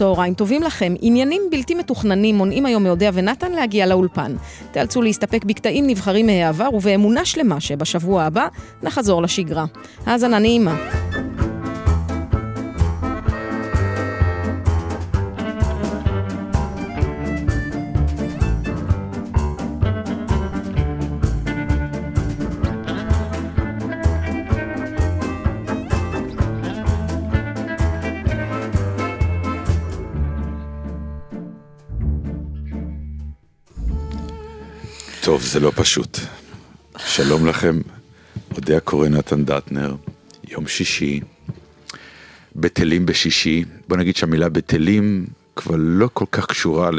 צהריים טובים לכם. עניינים בלתי מתוכננים מונעים היום מאודיה ונתן להגיע לאולפן. תיאלצו להסתפק בקטעים נבחרים מהעבר ובאמונה שלמה שבשבוע הבא נחזור לשגרה. האזנה נעימה. טוב, זה לא פשוט. שלום לכם, אודיה קורא נתן דטנר, יום שישי, בטלים בשישי. בוא נגיד שהמילה בטלים כבר לא כל כך קשורה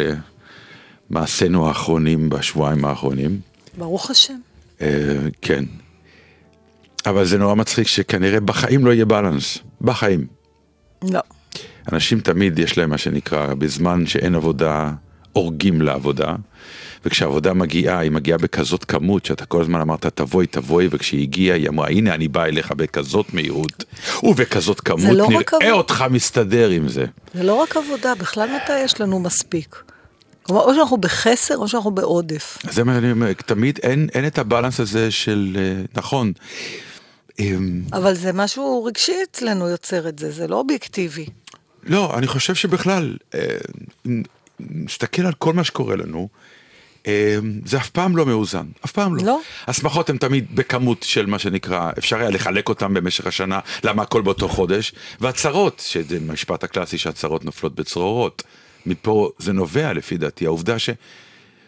למעשינו האחרונים בשבועיים האחרונים. ברוך השם. אה, כן. אבל זה נורא מצחיק שכנראה בחיים לא יהיה בלנס. בחיים. לא. אנשים תמיד יש להם מה שנקרא, בזמן שאין עבודה, הורגים לעבודה. וכשהעבודה מגיעה, היא מגיעה בכזאת כמות, שאתה כל הזמן אמרת תבואי, תבואי, וכשהיא הגיעה, היא אמרה, הנה אני באה אליך בכזאת מהירות, ובכזאת כמות, לא נראה עבודה. אותך מסתדר עם זה. זה לא רק עבודה, בכלל מתי יש לנו מספיק? כלומר, או שאנחנו בחסר או שאנחנו בעודף. זה מה שאני אומר, תמיד אין, אין את הבלנס הזה של, אה, נכון. אמ, אבל זה משהו רגשי אצלנו יוצר את זה, זה לא אובייקטיבי. לא, אני חושב שבכלל, אה, נסתכל על כל מה שקורה לנו, זה אף פעם לא מאוזן, אף פעם לא. לא. השמחות הן תמיד בכמות של מה שנקרא, אפשר היה לחלק אותן במשך השנה, למה הכל באותו חודש, והצהרות, שזה המשפט הקלאסי שהצהרות נופלות בצרורות. מפה זה נובע לפי דעתי, העובדה ש...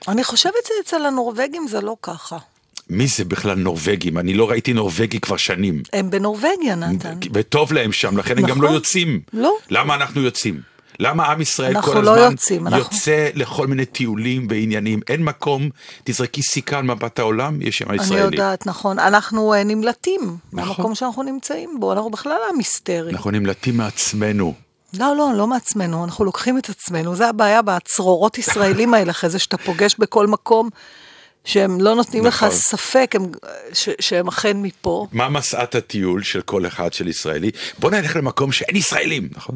אני חושבת שאצל הנורבגים זה לא ככה. מי זה בכלל נורבגים? אני לא ראיתי נורבגי כבר שנים. הם בנורבגיה, נתן. וטוב להם שם, לכן הם גם נכון. לא יוצאים. לא. למה אנחנו יוצאים? למה עם ישראל אנחנו כל לא הזמן יוצאים, אנחנו- יוצא לכל מיני טיולים ועניינים? אין מקום, תזרקי סיכה על מפת העולם, יש שם אני ישראלי. יודעת, נכון. אנחנו אה, נמלטים נכון. מהמקום שאנחנו נמצאים בו, אנחנו בכלל עם היסטרי. אנחנו נמלטים מעצמנו. לא, לא, לא מעצמנו, אנחנו לוקחים את עצמנו. זה הבעיה בצרורות ישראלים האלה, אחרי זה שאתה פוגש בכל מקום, שהם לא נותנים לך נכון. ספק הם, ש, שהם אכן מפה. מה מסעת הטיול של כל אחד של ישראלי? בוא נלך למקום שאין ישראלים, נכון?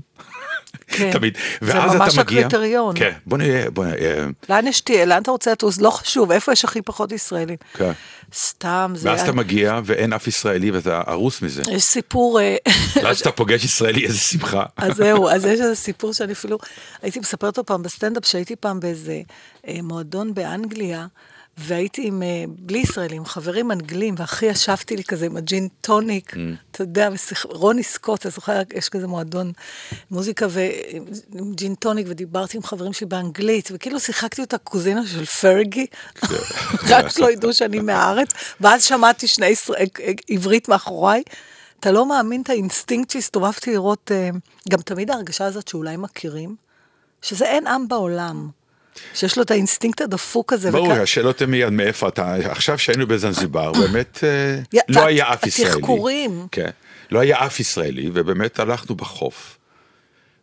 כן. תמיד. זה ואז ממש אתה מגיע... הקריטריון. כן, בוא נראה, בוא נראה. לאן יש תהיה? לאן אתה רוצה לטוס? לא חשוב, איפה יש הכי פחות ישראלים? כן. סתם, זה... ואז אתה מגיע ואין אף ישראלי ואתה הרוס מזה. יש סיפור... אה, ואז אתה פוגש ישראלי, איזה שמחה. אז זהו, אז יש איזה סיפור שאני אפילו, הייתי מספרת אותו פעם בסטנדאפ, שהייתי פעם באיזה אה, מועדון באנגליה, והייתי עם, אה, בלי ישראלים, חברים אנגלים, והכי, ישבתי לי כזה עם הג'ין טוניק, Mm. אתה יודע, ושיח, רוני סקוט, אתה זוכר, יש כזה מועדון מוזיקה ועם ג'ין טוניק, ודיברתי עם חברים שלי באנגלית, וכאילו שיחקתי אותה קוזינה של פרגי, רק שלא ידעו שאני מהארץ, ואז שמעתי שני ישראל, עברית מאחוריי. אתה לא מאמין את האינסטינקט שהסתובבתי לראות, אה, גם תמיד ההרגשה הזאת שאולי מכירים, שזה אין עם בעולם, שיש לו את האינסטינקט הדפוק הזה. ברור, וכ- השאלות הן מיד מאיפה אתה, עכשיו שהיינו בזנזיבר, באמת אה, לא היה אף ישראלי. התחקורים. כן, לא היה אף ישראלי, ובאמת הלכנו בחוף.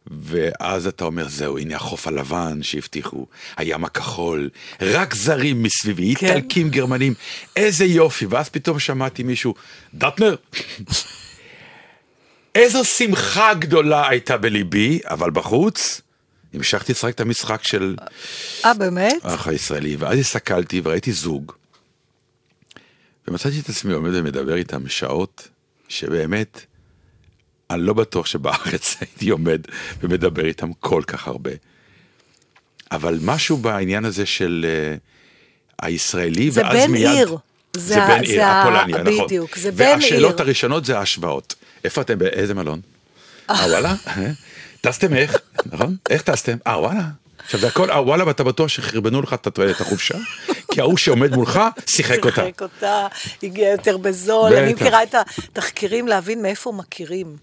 ואז אתה אומר, זהו, הנה החוף הלבן שהבטיחו, הים הכחול, רק זרים מסביבי, כן. איטלקים, גרמנים, איזה יופי. ואז פתאום שמעתי מישהו, דטנר, איזו שמחה גדולה הייתה בליבי, אבל בחוץ, המשכתי לשחק את המשחק של... אה, באמת? האח הישראלי, ואז הסתכלתי וראיתי זוג, ומצאתי את עצמי עומד ומדבר איתם שעות, שבאמת, אני לא בטוח שבארץ הייתי עומד ומדבר איתם כל כך הרבה. אבל משהו בעניין הזה של uh, הישראלי, זה ואז בן מיד... עיר. זה, זה בן עיר, זה ה- הפולניה, נכון. בדיוק, זה בן והשאלות עיר. הראשונות זה ההשוואות. איפה אתם, באיזה מלון? אה וואלה? טסתם איך? נכון? איך טסתם? אה וואלה? עכשיו זה הכל, אה וואלה, ואתה בטוח שחרבנו לך את החופשה? כי ההוא שעומד מולך, שיחק אותה. שיחק אותה, הגיע יותר בזול. אני. מכירה את התחקירים להבין מאיפה מכירים.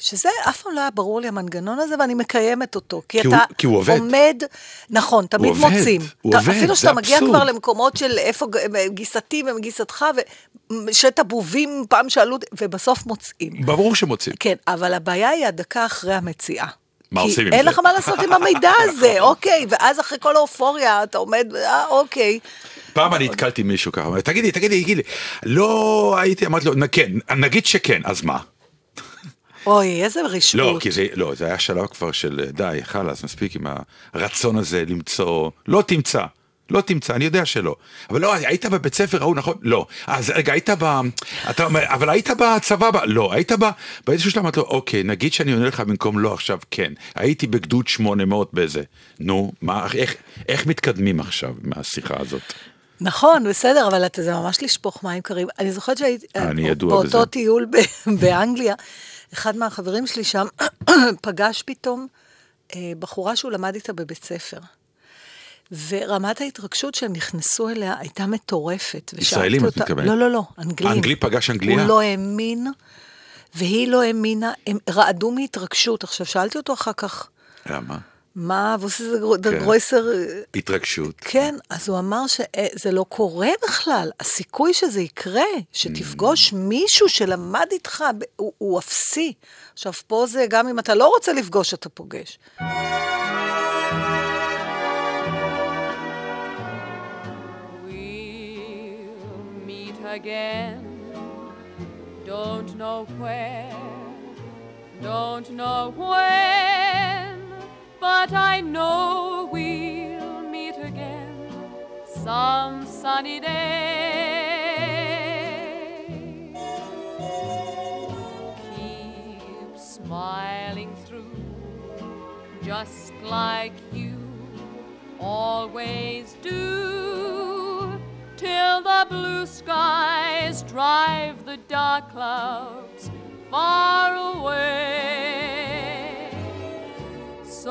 שזה אף פעם לא היה ברור לי המנגנון הזה, ואני מקיימת אותו. כי, כי אתה הוא- כי הוא עובד. עומד, נכון, תמיד עובד, מוצאים. הוא אתה- עובד, אפילו זה שאתה מגיע אבסורד. כבר למקומות של איפה ג- גיסתי ומגיסתך, ושת הבובים, פעם שאלו, ובסוף מוצאים. ברור שמוצאים. כן, אבל הבעיה היא הדקה אחרי המציאה. מה כי עושים עם אין זה? לך מה לעשות עם המידע הזה, אוקיי, ואז אחרי כל האופוריה אתה עומד, אה, אוקיי. פעם אני נתקלתי מישהו ככה, תגידי, תגידי, תגידי, לא הייתי, אמרתי לו, "נ- כן, נגיד שכן, אז מה? אוי, איזה רשעות. לא, כי זה, לא, זה היה שלב כבר של די, חלאס, מספיק עם הרצון הזה למצוא, לא תמצא. לא תמצא, אני יודע שלא. אבל לא, היית בבית ספר ההוא, נכון? לא. אז רגע, היית ב... אתה אומר, אבל היית בצבא? ב... לא. היית ב... באיזשהו שלב אמרתי לו, אוקיי, נגיד שאני עונה לך במקום לא עכשיו, כן. הייתי בגדוד 800 באיזה. נו, מה, איך, איך מתקדמים עכשיו מהשיחה הזאת? נכון, בסדר, אבל אתה, זה ממש לשפוך מים קרים. אני זוכרת שהייתי... אני ידוע באותו בזה. באותו טיול ב- באנגליה, אחד מהחברים שלי שם פגש פתאום אה, בחורה שהוא למד איתה בבית ספר. ורמת ההתרגשות שהם נכנסו אליה הייתה מטורפת. ישראלים, את מתכוונת? לא, לא, לא, אנגלים. אנגלי פגש אנגליה? הוא לא האמין, והיא לא האמינה, הם רעדו מהתרגשות. עכשיו, שאלתי אותו אחר כך, למה? מה, ווסי כן. גרויסר... התרגשות. כן, אז הוא אמר שזה לא קורה בכלל. הסיכוי שזה יקרה, שתפגוש מישהו שלמד איתך, הוא, הוא אפסי. עכשיו, פה זה גם אם אתה לא רוצה לפגוש, אתה פוגש. We'll meet again. Don't know where, don't know when, but I know we'll meet again some sunny day. Keep smiling through, just like you always do, till the blue skies drive the dark clouds far away.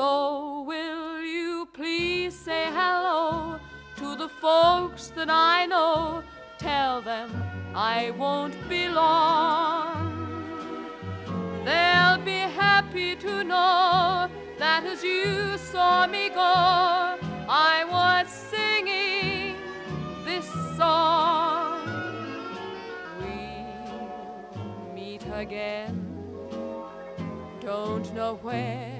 So will you please say hello to the folks that I know? Tell them I won't be long. They'll be happy to know that as you saw me go, I was singing this song. We'll meet again. Don't know where,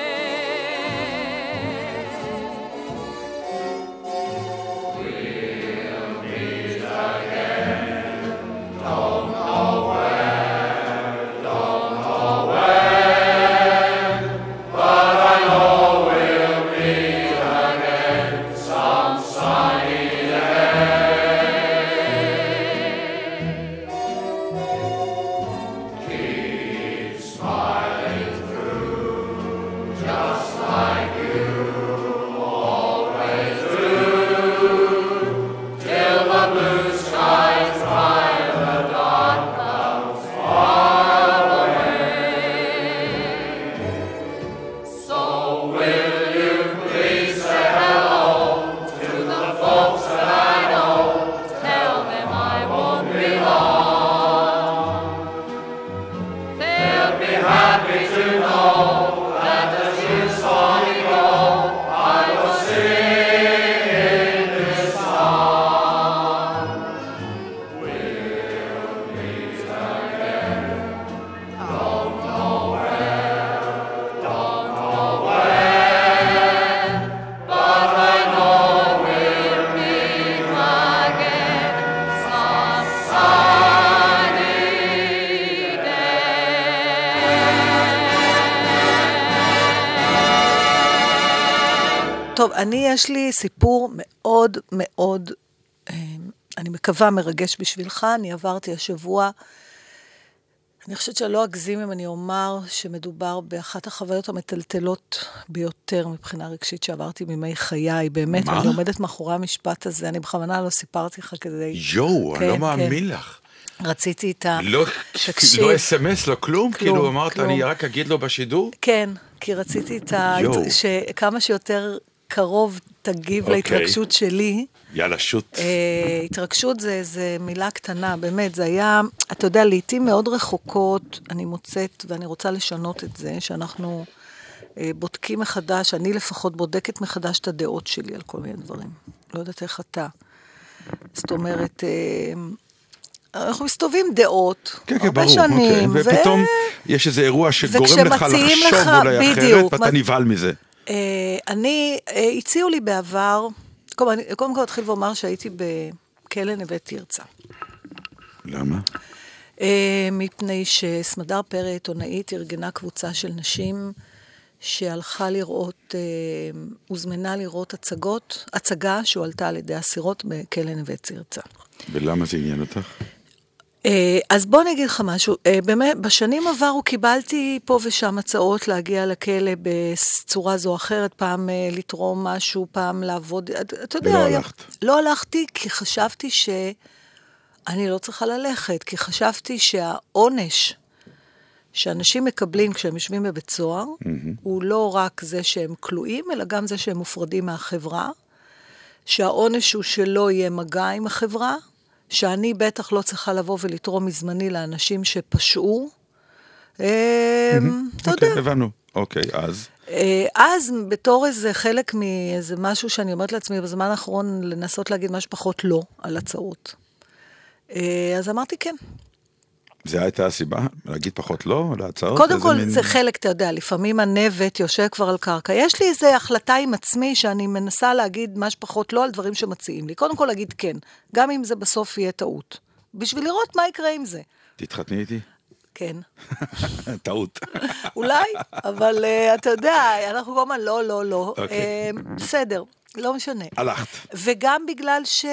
יש לי סיפור מאוד מאוד, אה, אני מקווה מרגש בשבילך. אני עברתי השבוע, אני חושבת שלא אגזים אם אני אומר שמדובר באחת החוויות המטלטלות ביותר מבחינה רגשית שעברתי מימי חיי, באמת, מה? ואני עומדת מאחורי המשפט הזה, אני בכוונה לא סיפרתי לך כדי... יואו, אני לא כן, מאמין לך. רציתי את ה... לא, תקשיב. לא אס.אם.אס, לא כלום? כלום, כאילו אמרת, כלום. אני רק אגיד לו בשידור? כן, כי רציתי את ה... שכמה שיותר קרוב תגיב אוקיי. להתרגשות שלי. יאללה, שוט. אה, התרגשות זה, זה מילה קטנה, באמת, זה היה, אתה יודע, לעיתים מאוד רחוקות, אני מוצאת, ואני רוצה לשנות את זה, שאנחנו אה, בודקים מחדש, אני לפחות בודקת מחדש את הדעות שלי על כל מיני דברים. לא יודעת איך אתה. זאת אומרת, אה, אנחנו מסתובבים דעות, כן, כן, הרבה ברור. שנים, אוקיי. ופתאום יש איזה אירוע שגורם לך לחשוב לך, אולי אחרת, בדיוק, ואתה מה- נבהל מזה. אה, אני, אה, הציעו לי בעבר, קודם אני- קודם כל אתחיל ואומר שהייתי בכלא נווה תרצה. למה? אה, מפני שסמדר פרי, עיתונאית, ארגנה קבוצה של נשים שהלכה לראות, אה, הוזמנה לראות הצגות, הצגה שהועלתה על ידי אסירות בכלא נווה תרצה. ולמה זה עניין אותך? אה, אז בוא אני אגיד לך משהו. אה, באמת, בשנים עברו קיבלתי פה ושם הצעות להגיע לכלא בצורה זו או אחרת, פעם אה, לתרום משהו, פעם לעבוד. אתה יודע... ולא הלכת. לא הלכתי כי חשבתי שאני לא צריכה ללכת, כי חשבתי שהעונש שאנשים מקבלים כשהם יושבים בבית סוהר, הוא לא רק זה שהם כלואים, אלא גם זה שהם מופרדים מהחברה, שהעונש הוא שלא יהיה מגע עם החברה, שאני בטח לא צריכה לבוא ולתרום מזמני לאנשים שפשעו. אה, אתה יודע. אוקיי, הבנו. אוקיי, אז? אה, אז בתור איזה חלק מאיזה משהו שאני אומרת לעצמי בזמן האחרון, לנסות להגיד משהו פחות לא על הצעות. אה, אז אמרתי כן. זו הייתה הסיבה? להגיד פחות לא להצעות? קודם כל, מין- זה חלק, אתה יודע, לפעמים הנבט יושב כבר על קרקע. יש לי איזו החלטה עם עצמי שאני מנסה להגיד מה שפחות לא על דברים שמציעים לי. קודם כל להגיד כן, גם אם זה בסוף יהיה טעות. בשביל לראות מה יקרה עם זה. תתחתני איתי? כן. טעות. אולי, אבל uh, אתה יודע, אנחנו כל הזמן לא, לא, לא. אוקיי. Uh, בסדר, לא משנה. הלכת. וגם בגלל ש...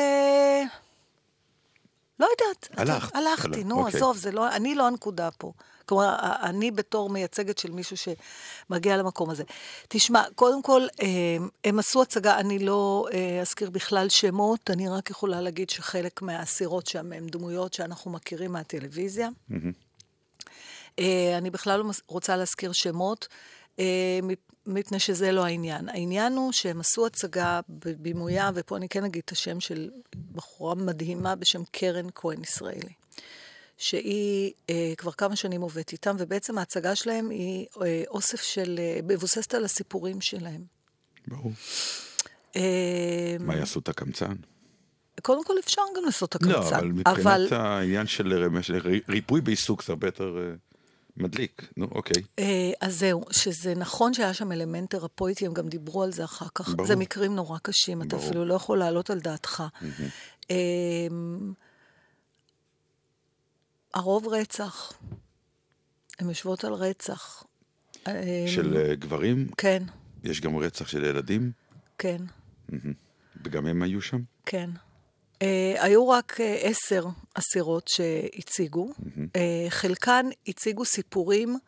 לא יודעת. הלכת. הלכתי, הלכת, נו, אוקיי. עזוב, זה לא, אני לא הנקודה פה. כלומר, אני בתור מייצגת של מישהו שמגיע למקום הזה. תשמע, קודם כל, אה, הם עשו הצגה, אני לא אה, אזכיר בכלל שמות, אני רק יכולה להגיד שחלק מהאסירות שם הם דמויות שאנחנו מכירים מהטלוויזיה. אה, אני בכלל לא רוצה להזכיר שמות, אה, מפני שזה לא העניין. העניין הוא שהם עשו הצגה בבימויה, ופה אני כן אגיד את השם של בחורה מדהימה בשם קרן כהן ישראלי. שהיא אה, כבר כמה שנים עובדת איתם, ובעצם ההצגה שלהם היא אה, אוסף של, אה, מבוססת על הסיפורים שלהם. ברור. אה, מה יעשו את הקמצן? קודם כל אפשר גם לעשות את לא, הקמצן. אבל מבחינת העניין של ריפוי בעיסוק זה הרבה יותר אה, מדליק. נו, אוקיי. אה, אז זהו, שזה נכון שהיה שם אלמנט תרפויטי, הם גם דיברו על זה אחר כך. ברור. זה מקרים נורא קשים, אתה ברור. אפילו לא יכול להעלות על דעתך. אה, הרוב רצח. הן יושבות על רצח. אה, של אה, גברים, כן, יש גם רצח של ילדים, כן, וגם הם היו שם. כן. אה, היו רק אה, עשר אסירות שהציגו. אה, חלקן הציגו סיפורים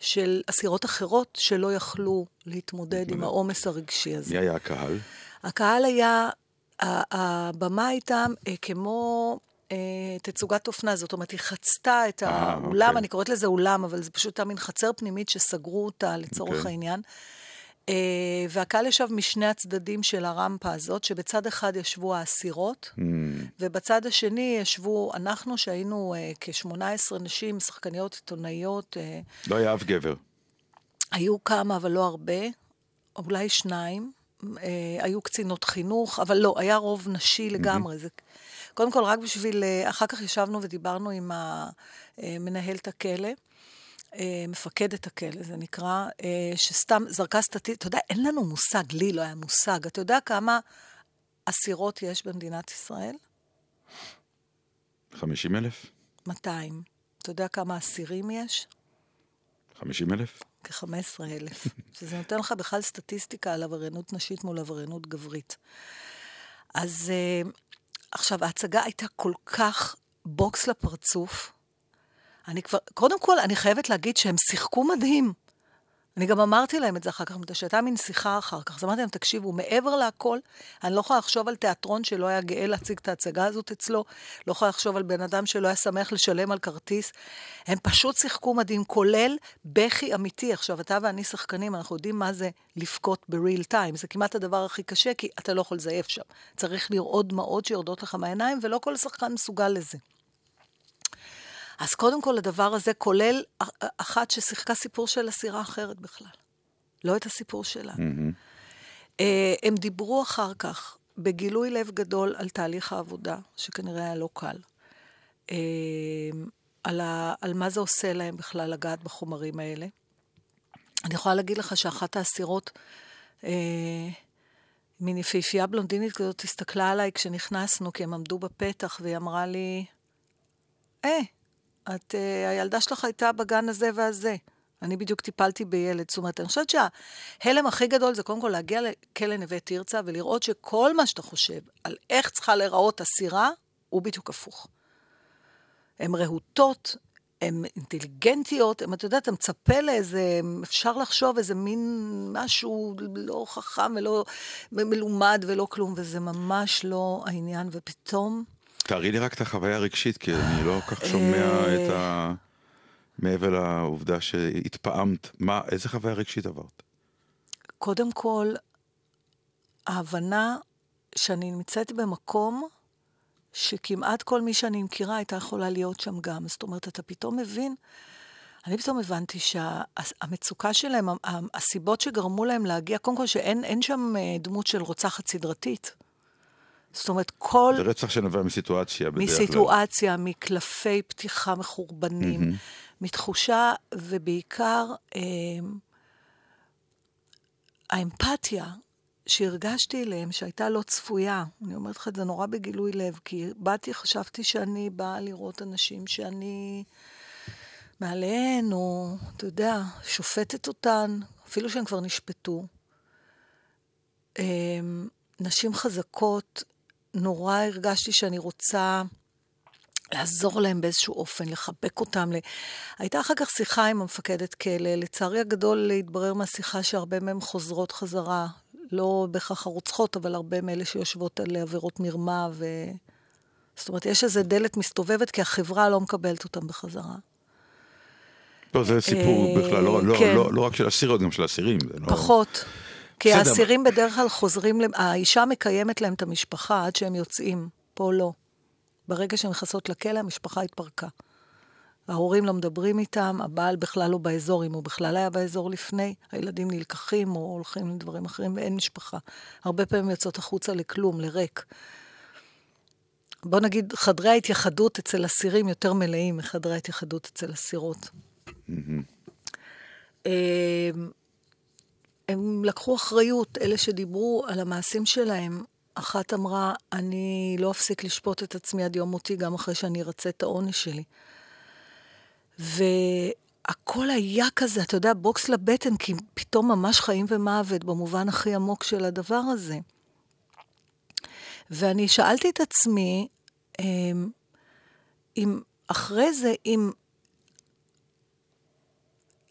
של אסירות אחרות שלא יכלו להתמודד עם העומס הרגשי הזה. מי היה הקהל? הקהל היה, הבמה הייתה אה, כמו תצוגת אופנה, זאת אומרת, היא חצתה את האולם, אוקיי. אני קוראת לזה אולם, אבל זה פשוט היה מין חצר פנימית שסגרו אותה לצורך אוקיי. העניין. אה, והקהל ישב משני הצדדים של הרמפה הזאת, שבצד אחד ישבו האסירות, Hmm, ובצד השני ישבו אנחנו, שהיינו אה, כ-18 נשים, שחקניות, עיתונאיות, אה, לא היה אף גבר. היו כמה, אבל לא הרבה, אולי שניים. אה, היו קצינות חינוך, אבל לא, היה רוב נשי לגמרי. זה, קודם כל, רק בשביל... אה, אחר כך ישבנו ודיברנו עם מנהלת הכלא, מפקדת הכלא, זה נקרא, אה, שסתם זרקה סטטיסטית, אתה יודע, אין לנו מושג, לי לא היה מושג. אתה יודע כמה אסירות יש במדינת ישראל? 50 אלף? 200. אתה יודע כמה אסירים יש? 50 אלף? כ-15 אלף, שזה נותן לך בכלל סטטיסטיקה על עבריינות נשית מול עבריינות גברית. אז uh, עכשיו, ההצגה הייתה כל כך בוקס לפרצוף. אני כבר, קודם כל, אני חייבת להגיד שהם שיחקו מדהים. אני גם אמרתי להם את זה אחר כך, מפני שהייתה מין שיחה אחר כך. אז אמרתי להם, תקשיבו, מעבר להכל, אני לא יכולה לחשוב על תיאטרון שלא היה גאה להציג את ההצגה הזאת אצלו, לא יכולה לחשוב על בן אדם שלא היה שמח לשלם על כרטיס. הם פשוט שיחקו מדהים, כולל בכי אמיתי. עכשיו, אתה ואני שחקנים, אנחנו יודעים מה זה לבכות בריל טיים. זה כמעט הדבר הכי קשה, כי אתה לא יכול לזייף שם. צריך לראות דמעות שיורדות לך מהעיניים, ולא כל שחקן מסוגל לזה. אז קודם כל, הדבר הזה כולל אח- אחת ששיחקה סיפור של אסירה אחרת בכלל. לא את הסיפור שלה. אה, הם דיברו אחר כך, בגילוי לב גדול, על תהליך העבודה, שכנראה היה לא קל. אה, על, ה, על מה זה עושה להם בכלל לגעת בחומרים האלה. אני יכולה להגיד לך שאחת האסירות אה, מין יפהפייה בלונדינית כזאת, הסתכלה עליי כשנכנסנו, כי הם עמדו בפתח, והיא אמרה לי, אה, את, אה, הילדה שלך הייתה בגן הזה והזה. אני בדיוק טיפלתי בילד. זאת אומרת, אני חושבת שההלם הכי גדול זה קודם כל להגיע לכלא נווה תרצה ולראות שכל מה שאתה חושב על איך צריכה להיראות אסירה, הוא בדיוק הפוך. הן רהוטות, הן אינטליגנטיות, הן, אתה יודע, אתה מצפה לאיזה, אפשר לחשוב איזה מין משהו לא חכם ולא מלומד ולא כלום, וזה ממש לא העניין, ופתאום... תארי לי רק את החוויה הרגשית, כי אני לא כל כך שומע את ה... מעבר לעובדה שהתפעמת. מה, איזה חוויה רגשית עברת? קודם כל, ההבנה שאני נמצאת במקום שכמעט כל מי שאני מכירה הייתה יכולה להיות שם גם. זאת אומרת, אתה פתאום מבין, אני פתאום הבנתי שהמצוקה שלהם, הסיבות שגרמו להם להגיע, קודם כל שאין אין שם אה, דמות של רוצחת סדרתית. זאת אומרת, כל... זה רצח שנובע מסיטואציה בדרך כלל. מסיטואציה, מקלפי פתיחה מחורבנים, מתחושה, ובעיקר אה, האמפתיה שהרגשתי אליהם, שהייתה לא צפויה. אני אומרת לך את זה נורא בגילוי לב, כי באתי, חשבתי שאני באה לראות אנשים שאני מעליהן, או, אתה יודע, שופטת אותן, אפילו שהן כבר נשפטו. אה, נשים חזקות, נורא הרגשתי שאני רוצה לעזור להם באיזשהו אופן, לחבק אותם. ל... הייתה אחר כך שיחה עם המפקדת כלא, לצערי הגדול התברר מהשיחה שהרבה מהן חוזרות חזרה, לא בהכרח הרוצחות, אבל הרבה מאלה שיושבות על עבירות מרמה, ו... זאת אומרת, יש איזו דלת מסתובבת, כי החברה לא מקבלת אותם בחזרה. לא, זה סיפור אה, בכלל, לא, לא, כן. לא, לא רק של אסירות, גם של אסירים. לא... כי בסדר. האסירים בדרך כלל חוזרים, האישה מקיימת להם את המשפחה עד שהם יוצאים, פה לא. ברגע שהן נכנסות לכלא, המשפחה התפרקה. ההורים לא מדברים איתם, הבעל בכלל לא באזור, אם הוא בכלל היה באזור לפני, הילדים נלקחים או הולכים לדברים אחרים, ואין משפחה. הרבה פעמים יוצאות החוצה לכלום, לריק. בוא נגיד, חדרי ההתייחדות אצל אסירים יותר מלאים מחדרי ההתייחדות אצל אסירות. אמ, הם לקחו אחריות, אלה שדיברו על המעשים שלהם. אחת אמרה, אני לא אפסיק לשפוט את עצמי עד יום מותי, גם אחרי שאני ארצה את העונש שלי. והכל היה כזה, אתה יודע, בוקס לבטן, כי פתאום ממש חיים ומוות, במובן הכי עמוק של הדבר הזה. ואני שאלתי את עצמי, אמ, אם אחרי זה, אם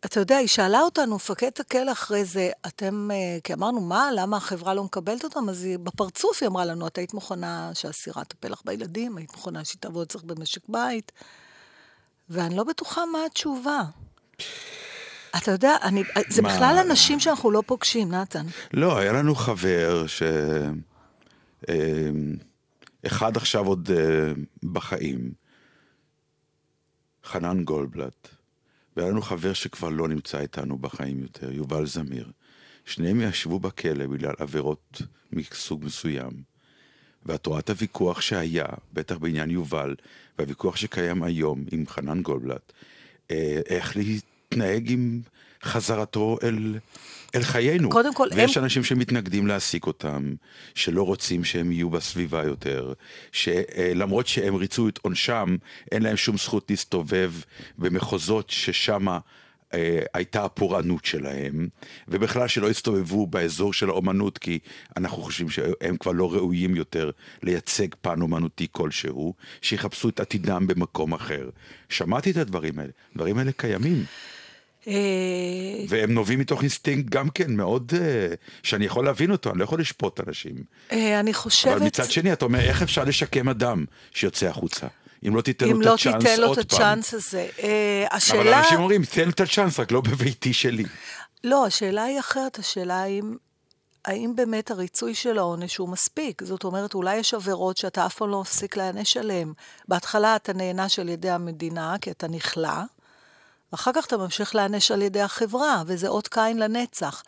אתה יודע, היא שאלה אותנו, מפקד הכלא אחרי זה, אתם, אה, כי אמרנו, מה, למה החברה לא מקבלת אותם? אז היא, בפרצוף היא אמרה לנו, את היית מוכנה שהסירה תטפל לך בילדים, היית מוכנה שהיא תעבוד אצלך במשק בית, ואני לא בטוחה מה התשובה. אתה יודע, אני, זה מה? בכלל אנשים שאנחנו לא פוגשים, נתן. לא, היה לנו חבר ש... אה, אחד עכשיו עוד אה, בחיים, חנן גולדבלט, והיה לנו חבר שכבר לא נמצא איתנו בחיים יותר, יובל זמיר. שניהם ישבו בכלא בגלל עבירות מסוג מסוים. ואת רואה את הוויכוח שהיה, בטח בעניין יובל, והוויכוח שקיים היום עם חנן גולדבלט, אה, איך להתנהג עם חזרתו אל, אל חיינו. קודם כל, ויש הם- אנשים שמתנגדים להעסיק אותם, שלא רוצים שהם יהיו בסביבה יותר, שלמרות שהם ריצו את עונשם, אין להם שום זכות להסתובב במחוזות ששם אה, הייתה הפורענות שלהם, ובכלל שלא הסתובבו באזור של האומנות, כי אנחנו חושבים שהם כבר לא ראויים יותר לייצג פן אומנותי כלשהו, שיחפשו את עתידם במקום אחר. שמעתי את הדברים האלה, הדברים האלה קיימים. אה, והם נובעים מתוך אינסטינקט גם כן מאוד, אה, שאני יכול להבין אותו, אני לא יכול לשפוט אנשים. אה, אני חושבת... אבל מצד שני, אתה אומר, איך אפשר לשקם אדם שיוצא החוצה? אם לא תיתן לו אם את לא הצ'אנס תיתן לו עוד את פעם. הצ'אנס הזה. אה, אבל השאלה... אנשים אומרים, תן לו את הצ'אנס, רק לא בביתי שלי. לא, השאלה היא אחרת, השאלה האם, האם באמת הריצוי של העונש הוא מספיק. זאת אומרת, אולי יש עבירות שאתה אף פעם לא מפסיק להיענש עליהן. בהתחלה אתה נענש על ידי המדינה, כי אתה נכלא, ואחר כך אתה ממשיך להיענש על ידי החברה, וזה אות קין לנצח.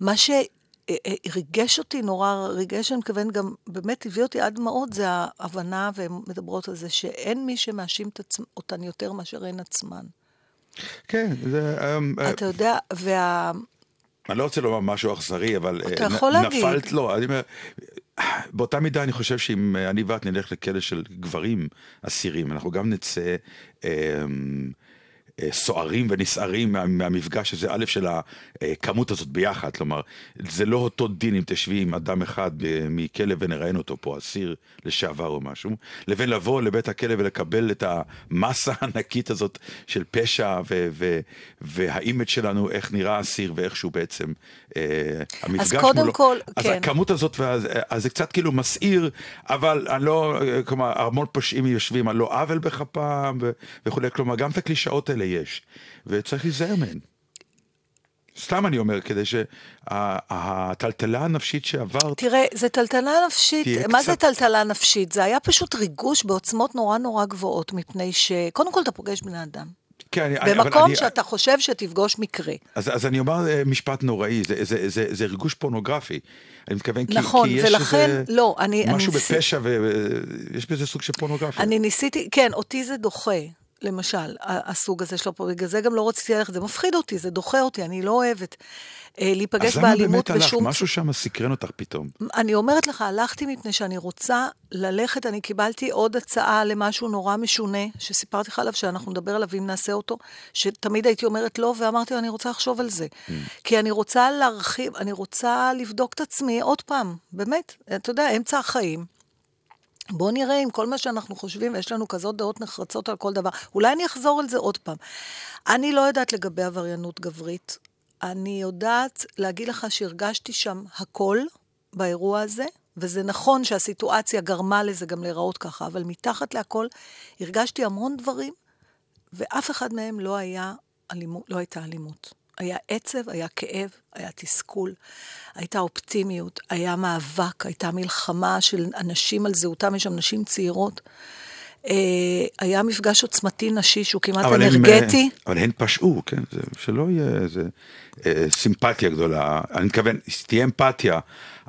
מה שריגש אותי נורא, ריגש, אני מתכוון, גם באמת הביא אותי עד דמעות, זה ההבנה, והן מדברות על זה, שאין מי שמאשים אותן יותר מאשר הן עצמן. כן, זה... אמ, אה, אתה יודע, וה... אני לא רוצה לומר משהו אכזרי, אבל... אתה אה, יכול להגיד. נפלת, לא, אני אומר, באותה מידה אני חושב שאם אה, אני ואת נלך לכלא של גברים אסירים, אנחנו גם נצא אה, אה, סוערים ונסערים מה, מהמפגש הזה, א', של הכמות הזאת ביחד, כלומר, זה לא אותו דין אם תשבי עם אדם אחד אה, מכלא ונראיין אותו פה, אסיר לשעבר או משהו, לבין לבוא לבית הכלא ולקבל את המסה הענקית הזאת של פשע ו- ו- והאימג' שלנו, איך נראה אסיר ואיך שהוא בעצם, אה, המפגש קודם מולו. כל, אז כן. הכמות הזאת, ואז, אז זה קצת כאילו מסעיר, אבל אני לא, כלומר, המון פושעים יושבים על לא עוול בכפם וכולי, כלומר, גם את הקלישאות האלה יש, וצריך להיזהר מהן. סתם אני אומר, כדי שהטלטלה הנפשית שעברת, תראה, זה טלטלה נפשית, מה זה קצת- טלטלה נפשית? זה היה פשוט ריגוש בעוצמות נורא נורא גבוהות, מפני שקודם כל אתה פוגש בני אדם. כן, אני, במקום אני, שאתה חושב שתפגוש מקרה. אז, אז אני אומר אה, משפט נוראי, זה, זה, זה, זה ריגוש פורנוגרפי. אני מתכוון, כי, נכון, כי יש ולכן, איזה לא, אני- אני משהו ניסי- בפשע ויש בזה סוג של פורנוגרפיה. אני ניסיתי, כן, אותי זה דוחה, למשל, הסוג הזה של הפ... בגלל זה גם לא רציתי ללכת, זה מפחיד אותי, זה דוחה אותי, אני לא אוהבת אה, להיפגש אז למה באלימות באמת הלכת? בשום... משהו שם סקרן אותך פתאום. אני אומרת לך, הלכתי מפני שאני רוצה ללכת, אני קיבלתי עוד הצעה למשהו נורא משונה, שסיפרתי לך עליו, שאנחנו נדבר עליו אם נעשה אותו, שתמיד הייתי אומרת לא, ואמרתי לו, אני רוצה לחשוב על זה. Mm. כי אני רוצה להרחיב, אני רוצה לבדוק את עצמי עוד פעם, באמת, אתה יודע, אמצע החיים. בוא נראה אם כל מה שאנחנו חושבים, יש לנו כזאת דעות נחרצות על כל דבר. אולי אני אחזור על זה עוד פעם. אני לא יודעת לגבי עבריינות גברית. אני יודעת להגיד לך שהרגשתי שם הכל באירוע הזה, וזה נכון שהסיטואציה גרמה לזה גם להיראות ככה, אבל מתחת להכל הרגשתי המון דברים, ואף אחד מהם לא, היה אלימות, לא הייתה אלימות. היה עצב, היה כאב, היה תסכול, הייתה אופטימיות, היה מאבק, הייתה מלחמה של אנשים על זהותם, יש שם נשים צעירות. אה, היה מפגש עוצמתי נשי שהוא כמעט אבל הם, אנרגטי. אה, אבל הן פשעו, כן? זה, שלא יהיה איזה אה, סימפתיה גדולה. אני מתכוון, תהיה אמפתיה,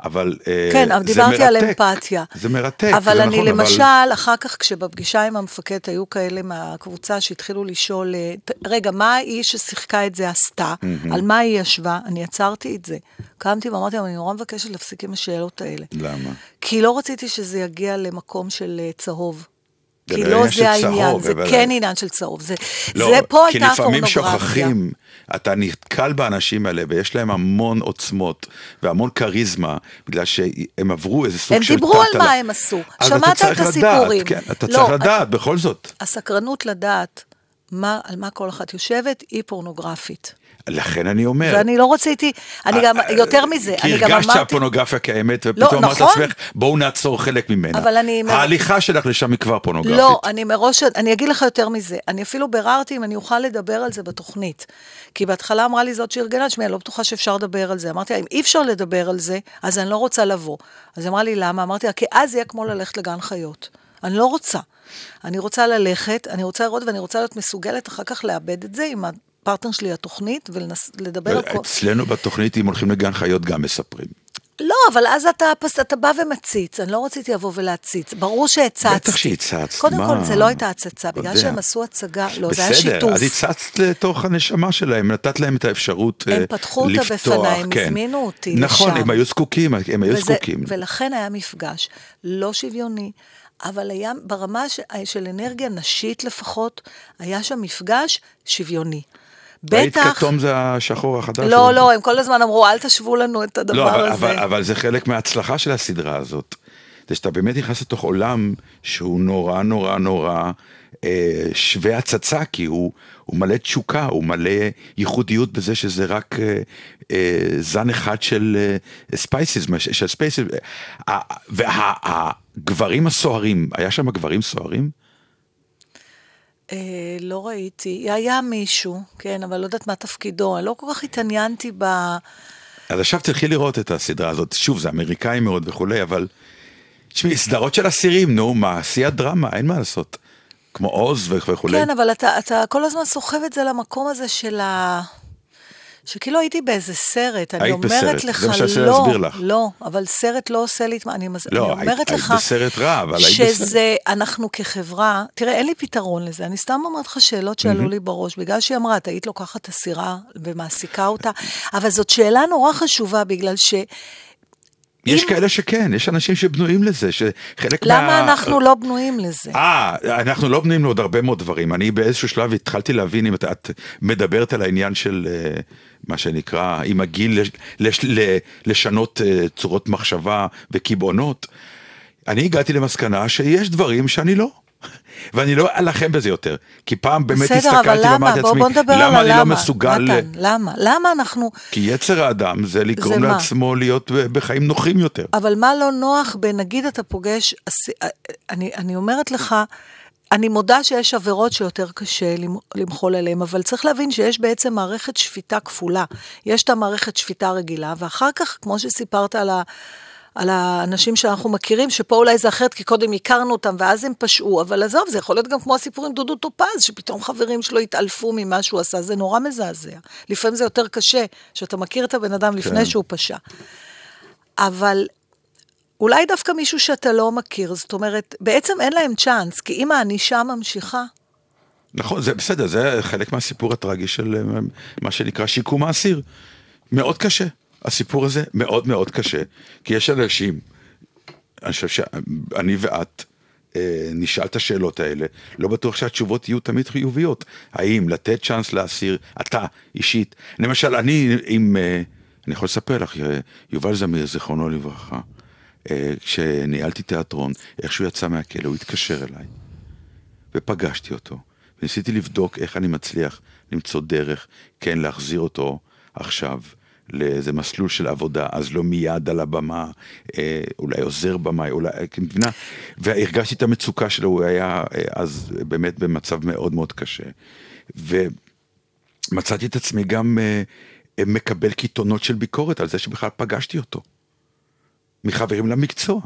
אבל אה, כן, אבל דיברתי על מרתק. אמפתיה. זה מרתק, אבל זה אני נכון, למשל, אחר כך כשבפגישה עם המפקד היו כאלה מהקבוצה שהתחילו לשאול, אה, רגע, מה האיש ששיחקה את זה עשתה? על מה היא ישבה? אני עצרתי את זה. קמתי ואמרתי להם, אני נורא מבקשת להפסיק עם השאלות האלה. למה? כי לא רציתי שזה יגיע למקום של צהוב. כי לא זה העניין, צהוב, זה אבל- כן עניין של צהוב. זה, לא, זה פה כי הייתה לפעמים הפורנוגרפיה. שוכחים, אתה נתקל באנשים האלה ויש להם המון עוצמות והמון כריזמה, בגלל שהם עברו איזה סוג הם של דיברו על. מה הם עשו. שמעת את הסיפורים. לדעת, כן, אתה לא, צריך לדעת, בכל זאת. הסקרנות לדעת מה, על מה כל אחת יושבת היא פורנוגרפית. לכן אני אומר. ואני לא רציתי, אני גם, אה, יותר מזה, כי אני גם הרגשת אמרתי... שהפורנוגרפיה קיימת, לא, ופתאום אמרת נכון. לעצמך, בואו נעצור חלק ממנה. אבל אני- ההליכה שלך לשם היא כבר פורנוגרפית. לא, אני מראש, אני אגיד לך יותר מזה. אני אפילו ביררתי אם אני אוכל לדבר על זה בתוכנית. כי בהתחלה אמרה לי זאת שארגנה, תשמעי, אני לא בטוחה שאפשר לדבר על זה. אמרתי אם אי אפשר לדבר על זה, אז אני לא רוצה לבוא. אז אמרה לי, למה? אמרתי לה, כי אז יהיה כמו ללכת לגן חיות. אני לא רוצה. אני רוצה ללכת, אני רוצה לראות ואני רוצה להיות מסוגלת אחר כך לאבד את זה עם הפרטנר שלי לתוכנית ולדבר על כל... אצלנו בתוכנית, אם הולכים לגן חיות, גם מספרים. לא, אבל אז אתה, אתה בא ומציץ, אני לא רציתי לבוא ולהציץ, ברור שהצצתי. בטח שהצצת, קודם מה? כל, זה לא הייתה הצצה, בגלל יודע. שהם עשו הצגה, לא, זה היה בסדר, שיתוף. אז הצצת לתוך הנשמה שלהם, נתת להם את האפשרות הם אה, פתחו אותה לפתוח, בפניי, הם כן. הזמינו אותי נכון, לשם. הם היו זקוקים, הם היו וזה- זקוקים. ולכן היה מפגש לא שוויוני, אבל היה ברמה של אנרגיה נשית לפחות, היה שם מפגש שוויוני. ראית בטח... כתום זה השחור החדש? לא? לא, הם כל הזמן אמרו, אל תשוו לנו את הדבר לא, אבל, הזה. אבל, אבל זה חלק מההצלחה של הסדרה הזאת. זה שאתה באמת נכנס לתוך עולם שהוא נורא נורא נורא אה, שווה הצצה, כי הוא, הוא מלא תשוקה, הוא מלא ייחודיות בזה שזה רק אה, אה, זן אחד של אה, species, של species. אה, והגברים הסוערים, היה שם גברים סוערים? אה, לא ראיתי. היה מישהו, כן, אבל לא יודעת מה תפקידו. אני לא כל כך התעניינתי ב... אז עכשיו תלכי לראות את הסדרה הזאת, שוב, זה אמריקאי מאוד וכולי, אבל... תשמעי, סדרות של אסירים, נו, מה, שיא הדרמה, אין מה לעשות. כמו עוז ו- וכולי. כן, אבל אתה, אתה כל הזמן סוחב את זה למקום הזה של ה... שכאילו הייתי באיזה סרט, אני היית אומרת בסרט, לך, זה מה שאני לא, להסביר לך. לא, אבל סרט לא עושה לי, אני, מז- לא, אני היית- אומרת היית לך, בסרט רע, אבל היית בסרט. שזה, אנחנו כחברה, תראה, אין לי פתרון לזה, אני סתם אומרת לך שאלות שעלו לי בראש, בגלל שהיא אמרה, את היית לוקחת את הסירה ומעסיקה אותה, אבל זאת שאלה נורא חשובה, בגלל ש... יש אם- כאלה שכן, יש אנשים שבנויים לזה, שחלק למה אנחנו לא בנויים לזה? אה, אנחנו לא בנויים לעוד הרבה מאוד דברים. אני באיזשהו שלב התחלתי להבין אם את, את מדברת על העניין של אה, מה שנקרא, עם הגיל לש, לש, ל- לשנות אה, צורות מחשבה וקיבעונות. אני הגעתי למסקנה שיש דברים שאני לא. ואני לא אלחם בזה יותר, כי פעם באמת בסדר, הסתכלתי למה? ואמרתי בוא, לעצמי, בוא נדבר למה על אני הלמה. לא מסוגל, ל- נתן, למה? למה אנחנו... כי יצר האדם זה לגרום זה מה? לעצמו להיות בחיים נוחים יותר. אבל מה לא נוח בנגיד אתה פוגש, אס- אני, אני אומרת לך, אני מודה שיש עבירות שיותר קשה למ- למחול עליהן, אבל צריך להבין שיש בעצם מערכת שפיטה כפולה. יש את המערכת שפיטה רגילה, ואחר כך, כמו שסיפרת על ה... על האנשים שאנחנו מכירים, שפה אולי זה אחרת, כי קודם הכרנו אותם ואז הם פשעו, אבל עזוב, זה יכול להיות גם כמו הסיפור עם דודו טופז, שפתאום חברים שלו התעלפו ממה שהוא עשה, זה נורא מזעזע. לפעמים זה יותר קשה, שאתה מכיר את הבן אדם לפני כן. שהוא פשע. אבל אולי דווקא מישהו שאתה לא מכיר, זאת אומרת, בעצם אין להם צ'אנס, כי אם הענישה ממשיכה, נכון, זה בסדר, זה חלק מהסיפור הטרגי של אה, מה שנקרא שיקום האסיר. מאוד קשה. הסיפור הזה מאוד מאוד קשה, כי יש אנשים, אני חושב שאני ואת אה, נשאל את השאלות האלה, לא בטוח שהתשובות יהיו תמיד חיוביות. האם לתת צ'אנס לאסיר, אתה אישית, למשל, אני עם, אה, אני יכול לספר לך, אה, יובל זמיר, זיכרונו לברכה, אה, כשניהלתי תיאטרון, איך שהוא יצא מהכלא, הוא התקשר אליי. ופגשתי אותו, וניסיתי לבדוק איך אני מצליח למצוא דרך, כן, להחזיר אותו עכשיו לאיזה מסלול של עבודה, אז לא מיד על הבמה, אה, אולי עוזר במאי, אולי, אה, את מבינה? והרגשתי את המצוקה שלו, הוא היה אה, אז באמת במצב מאוד מאוד קשה. ומצאתי את עצמי גם אה, אה, מקבל קיתונות של ביקורת על זה שבכלל פגשתי אותו. מחברים למקצוע.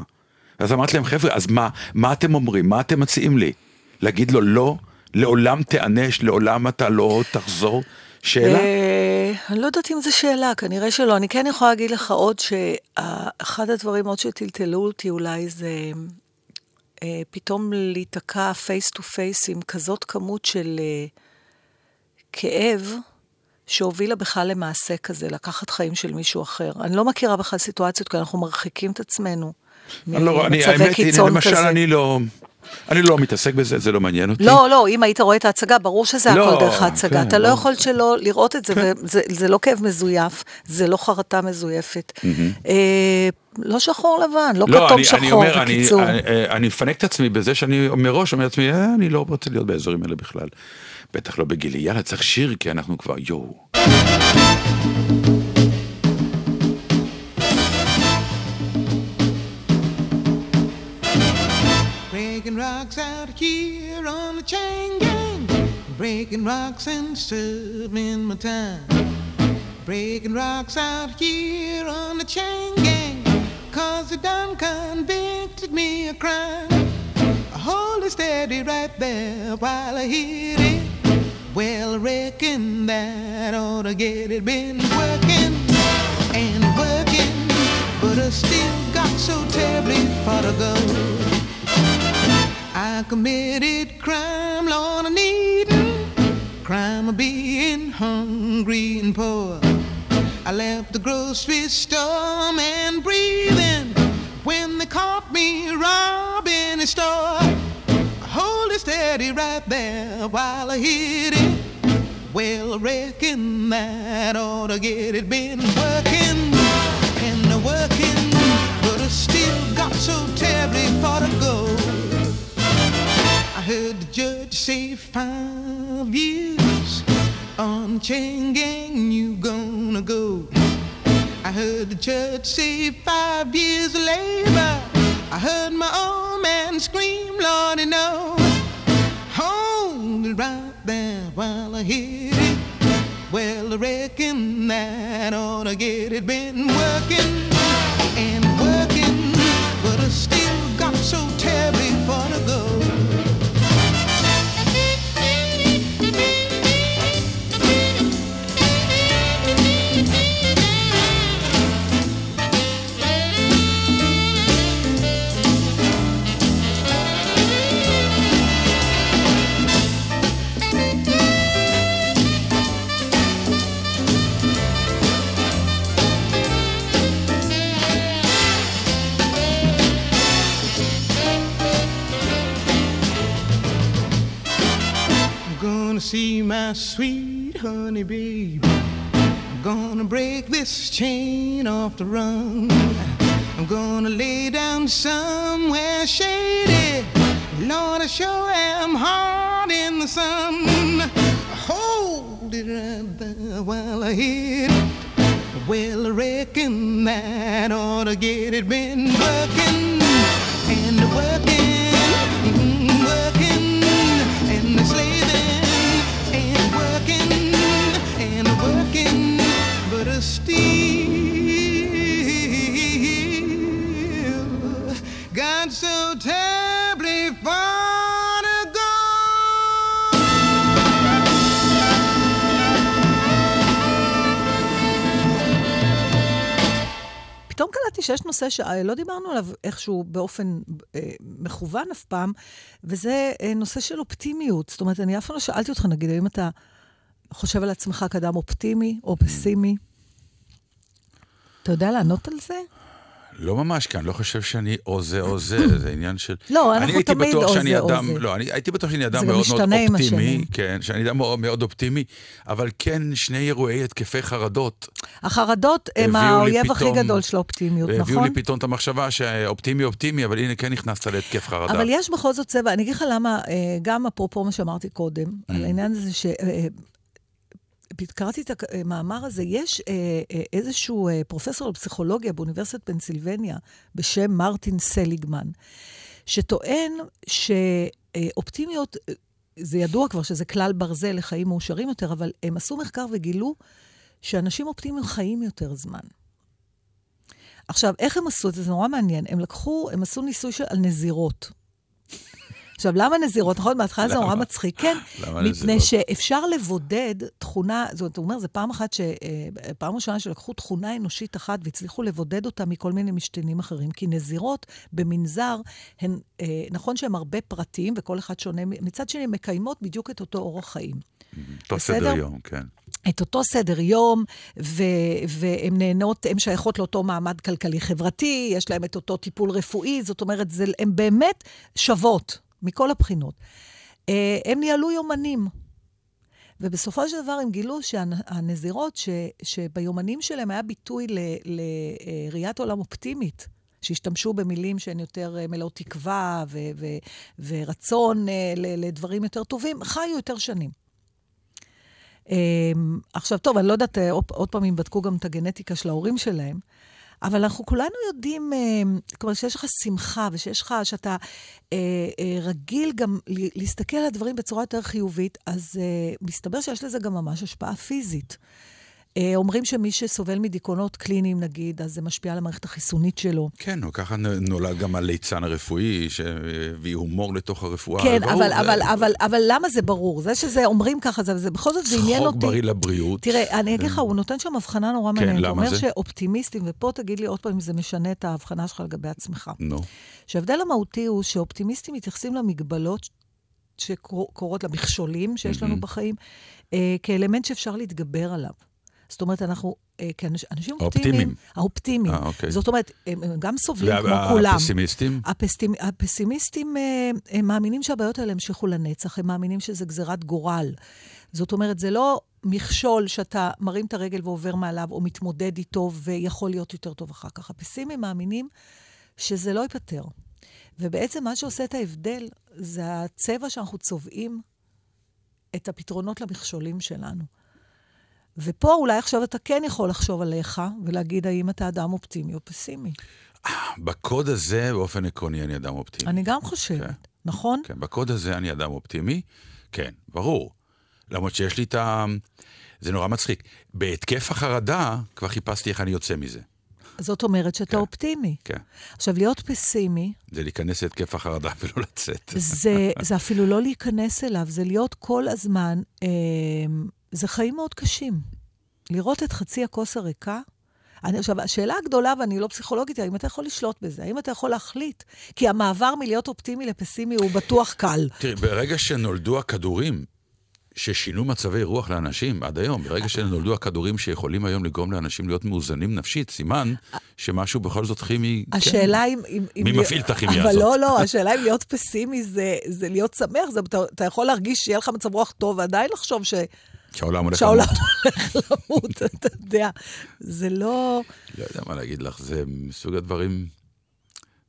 אז אמרתי להם, חבר'ה, אז מה, מה אתם אומרים? מה אתם מציעים לי? להגיד לו, לא, לעולם תיענש, לעולם אתה לא תחזור? שאלה? אני לא יודעת אם זו שאלה, כנראה שלא. אני כן יכולה להגיד לך עוד שאחד הדברים עוד שטלטלו אותי אולי זה אה, פתאום להיתקע face to face עם כזאת כמות של אה, כאב. שהובילה בכלל למעשה כזה, לקחת חיים של מישהו אחר. אני לא מכירה בכלל סיטואציות, כי אנחנו מרחיקים את עצמנו אני לא, אני, האמת קיצון למשל, כזה. אני לא, אני לא מתעסק בזה, זה לא מעניין אותי. לא, לא, אם היית רואה את ההצגה, ברור שזה לא, הכל דרך ההצגה. כן, אתה לא לא. יכול שלא לראות את זה, וזה זה לא כאב מזויף, זה לא חרטה מזויפת. אה, לא שחור לבן, לא לא, כתום אני, שחור, אני אומר, אני, בקיצור. אני, אה, אני מפנק את עצמי בזה שאני מראש אומר לעצמי, אה, אני לא רוצה להיות באזורים האלה בכלל. בטח לא בגילי, יאללה, צריך שיר, כי אנחנו כבר, יואו. Rocks out here on the chain gang. Breaking rocks and serving my time. Breaking rocks out here on the chain gang. Cause they done convicted me of crime. Hold it steady right there while I hit it. Well, I reckon that ought to get it. Been working and working, but I still got so terribly far to go. I committed crime, Lord, I needin' crime of being hungry and poor. I left the grocery store and breathing when they caught me robbing a store. I hold it steady right there while I hit it. Well, I reckon that ought to get it. Been working and working, but I still got so terribly far to go. I heard the judge say five years on chain gang you gonna go. I heard the judge say five years of labor. I heard my old man scream, Lordy, no. Hold it right there while I hit it. Well, I reckon that ought to get it. Been working my sweet honey babe. I'm gonna break this chain off the run. I'm gonna lay down somewhere shady. Lord, I sure am hard in the sun. Hold it right there while I hit it. Well, I reckon that ought to get it been working and working, פתאום קלטתי שיש נושא שלא דיברנו עליו איכשהו באופן אה, מכוון אף פעם, וזה אה, נושא של אופטימיות. זאת אומרת, אני אף פעם לא שאלתי אותך, נגיד, האם אתה חושב על עצמך כאדם אופטימי או פסימי? אתה יודע לענות על זה? לא ממש, כי אני לא חושב שאני או זה או זה, זה עניין של... לא, אנחנו תמיד או זה או אדם, זה. לא, אני הייתי בטוח שאני אדם מאוד מאוד אופטימי. כן, שאני אדם מאוד מאוד אופטימי, אבל כן שני אירועי התקפי חרדות. החרדות הם הביאו האויב הכי גדול של האופטימיות, נכון? לי פתאום את המחשבה שאופטימי אופטימי, אבל הנה כן נכנסת להתקף חרדה. אבל יש בכל זאת צבע, אני אגיד לך למה, אה, גם אפרופו מה שאמרתי קודם, Mm. על העניין הזה ש... קראתי את המאמר הזה, יש אה, אה, איזשהו אה, פרופסור לפסיכולוגיה באוניברסיטת פנסילבניה בשם מרטין סליגמן, שטוען שאופטימיות, זה ידוע כבר שזה כלל ברזל לחיים מאושרים יותר, אבל הם עשו מחקר וגילו שאנשים אופטימיים חיים יותר זמן. עכשיו, איך הם עשו את זה? זה נורא מעניין. הם לקחו, הם עשו ניסוי של, על נזירות. עכשיו, למה נזירות? נכון, בהתחלה זה נורא? מצחיק. כן, למה מפני נזירות? שאפשר לבודד תכונה, זאת אומרת, הוא אומר, זו פעם אחת, ש, אה, פעם ראשונה שלקחו תכונה אנושית אחת והצליחו לבודד אותה מכל מיני משתנים אחרים. כי נזירות במנזר, הן, אה, נכון שהן הרבה פרטים וכל אחד שונה, מצד שני, הן מקיימות בדיוק את אותו אורח חיים. אותו בסדר? סדר יום, כן. את אותו סדר יום, ו- והן נהנות, הן שייכות לאותו מעמד כלכלי-חברתי, יש להן את אותו טיפול רפואי, זאת אומרת, הן באמת שוות מכל הבחינות. אה, הם ניהלו יומנים. ובסופו של דבר הם גילו שהנזירות, ש, שביומנים שלהם היה ביטוי לראיית עולם אופטימית, שהשתמשו במילים שהן יותר אה, מלאות תקווה ו- ו- ורצון אה, לדברים יותר טובים, חיו יותר שנים. עכשיו, טוב, אני לא יודעת עוד פעם אם בדקו גם את הגנטיקה של ההורים שלהם, אבל אנחנו כולנו יודעים, אמ, כלומר, שיש לך שמחה ושיש לך, שאתה אה, אה, רגיל גם להסתכל על הדברים בצורה יותר חיובית, אז אה, מסתבר שיש לזה גם ממש השפעה פיזית. אה, אומרים שמי שסובל מדיכאונות קליניים, נגיד, אז זה משפיע על המערכת החיסונית שלו. כן, ככה נולד גם הליצן הרפואי, שהביא הומור לתוך הרפואה. כן, ברור, אבל, זה- אבל, אבל, אבל למה זה ברור? זה שזה אומרים ככה, זה, זה בכל זאת זה עניין צחוק אותי. בריא לבריאות. תראה, אני אגיד לך, הוא נותן שם הבחנה נורא כן, מעניינת. למה הוא אומר זה? שאופטימיסטים, ופה תגיד לי עוד פעם אם זה משנה את ההבחנה שלך לגבי עצמך. נו, שההבדל המהותי הוא שאופטימיסטים מתייחסים למגבלות שקורות, למכשולים שיש לנו מהמם. בחיים, אה, כאלמנט שאפשר להתגבר עליו. זאת אומרת, אנחנו, אה, כאנשים אופטימיים, האופטימיים. האופטימיים. אה, אוקיי. זאת אומרת, הם, הם גם סובלים כמו כולם. והפסימיסטים? הפסטימ... הפסימיסטים אה, הם מאמינים שהבעיות האלה ימשיכו לנצח, הם מאמינים שזה גזירת גורל. זאת אומרת, זה לא מכשול שאתה מרים את הרגל ועובר מעליו, או מתמודד איתו ויכול להיות יותר טוב אחר כך. הפסימים מאמינים שזה לא ייפתר. ובעצם מה שעושה את ההבדל זה הצבע שאנחנו צובעים את הפתרונות למכשולים שלנו. ופה אולי עכשיו אתה כן יכול לחשוב עליך ולהגיד האם אתה אדם אופטימי או פסימי. בקוד הזה, באופן עקרוני, אני אדם אופטימי. אני גם חושבת, כן. נכון? כן, בקוד הזה אני אדם אופטימי, כן, ברור. למרות שיש לי את ה... זה נורא מצחיק. בהתקף החרדה, כבר חיפשתי איך אני יוצא מזה. זאת אומרת שאתה כן. אופטימי. כן. עכשיו, להיות פסימי, זה להיכנס להתקף החרדה ולא לצאת. זה, זה אפילו לא להיכנס אליו, זה להיות כל הזמן, אה, זה חיים מאוד קשים. לראות את חצי הכוס הריקה. אני, עכשיו, השאלה הגדולה, ואני לא פסיכולוגית, האם אתה יכול לשלוט בזה? האם אתה יכול להחליט? כי המעבר מלהיות אופטימי לפסימי הוא בטוח קל. תראי, ברגע שנולדו הכדורים, ששינו מצבי רוח לאנשים עד היום. ברגע שנולדו הכדורים שיכולים היום לגרום לאנשים להיות מאוזנים נפשית, סימן שמשהו בכל זאת כימי... כן. השאלה אם... אם- מי מפעיל את הכימיה אבל הזאת? לא, לא, השאלה אם להיות פסימי זה, זה להיות שמח, זה, אתה, אתה יכול להרגיש שיהיה לך מצב רוח טוב, ועדיין לחשוב ש, שהעולם הולך שהעולם למות. הולך למות, אתה יודע. זה לא... לא יודע מה להגיד לך, זה מסוג הדברים...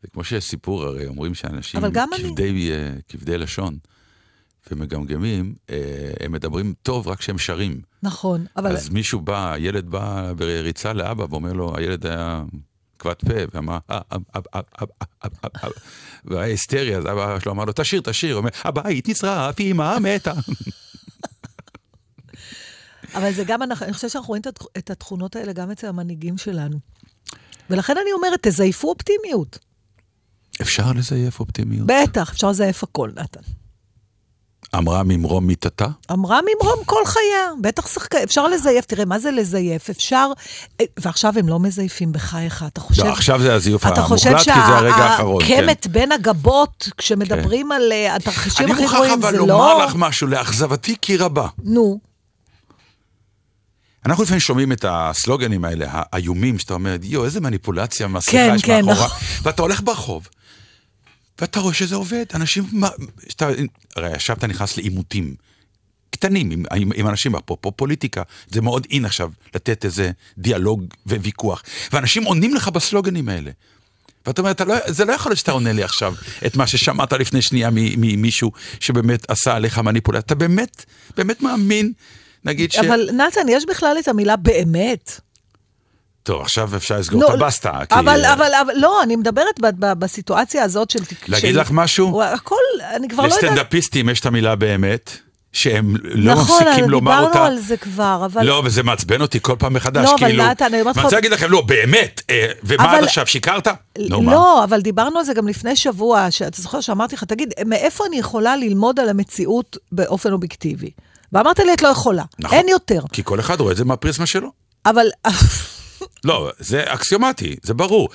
זה כמו שיש סיפור, הרי אומרים שאנשים גם אני- כבדי, אה, כבדי לשון ומגמגמים, אה, הם מדברים טוב רק כשהם שרים. נכון, אבל... אז מישהו בא, ילד בא בריצה לאבא ואומר לו, הילד היה כבד פה, ואמר, והיה היסטרי, אז אבא שלו אמר לו, תשיר, תשיר, הוא אומר, הבית נשרף, אמא מתה. אבל זה גם, אני חושבת שאנחנו רואים את התכ- את התכונות האלה גם אצל המנהיגים שלנו. ולכן אני אומרת, תזייפו אופטימיות. אפשר לזייף אופטימיות. בטח, אפשר לזייף הכל, נתן. אמרה ממרום מיתתה? אמרה ממרום כל חייה, בטח שחקה, אפשר לזייף, תראה, מה זה לזייף? אפשר, אה, ועכשיו הם לא מזייפים בחייך, אתה חושב... לא, עכשיו זה הזיוף אתה חושב המוחלט, כי זה הרגע האחרון. כן. שהקמת בין הגבות, כשמדברים על אה, התרחישים אני הכי מוכרח גרועים, אבל זה לומר לא... לך משהו, לאכזבתי כי רבה. נו, אנחנו לפעמים שומעים את הסלוגנים האלה, האיומים, שאתה אומר, יואו, איזה מניפולציה מסליחה כן, יש כן, מאחורה. נכון. ואתה הולך ברחוב, ואתה רואה שזה עובד. אנשים, שאתה, הרי עכשיו אתה נכנס לעימותים קטנים עם, עם, עם אנשים, אפרופו פוליטיקה, זה מאוד אין עכשיו לתת איזה דיאלוג וויכוח. ואנשים עונים לך בסלוגנים האלה. ואתה אומר, לא, זה לא יכול להיות שאתה עונה לי עכשיו את מה ששמעת לפני שנייה ממישהו שבאמת עשה עליך מניפולציה. אתה באמת, באמת מאמין, נגיד ש... אבל נתן, יש בכלל את המילה באמת. טוב, עכשיו אפשר לסגור נו, את הבסטה. כי- אבל, אבל, אבל, לא, אני מדברת ב- ב- בסיטואציה הזאת של... להגיד של- לך משהו? הכל, אני כבר לא יודעת. לסטנדאפיסטים יש את המילה באמת, שהם לא נכון, מפסיקים לומר דיברנו אותה. על זה כבר, אבל... לא, וזה מעצבן אותי כל פעם מחדש, לא, אבל כאילו... נתן, אני אומרת לך- רוצה להגיד לכם, לא, באמת, אה, ומה אבל- עד עכשיו, שיקרת? נו, מה? לא, אבל דיברנו על זה גם לפני שבוע, שאתה זוכר שאמרתי לך, תגיד, מאיפה אני יכולה ללמוד על המציאות באופן אובייקטיבי? ואמרת לי, את לא יכולה, נכון. אין יותר. כי כל אחד רואה את זה מהפריזמה שלו. אבל... לא, זה אקסיומטי, זה ברור.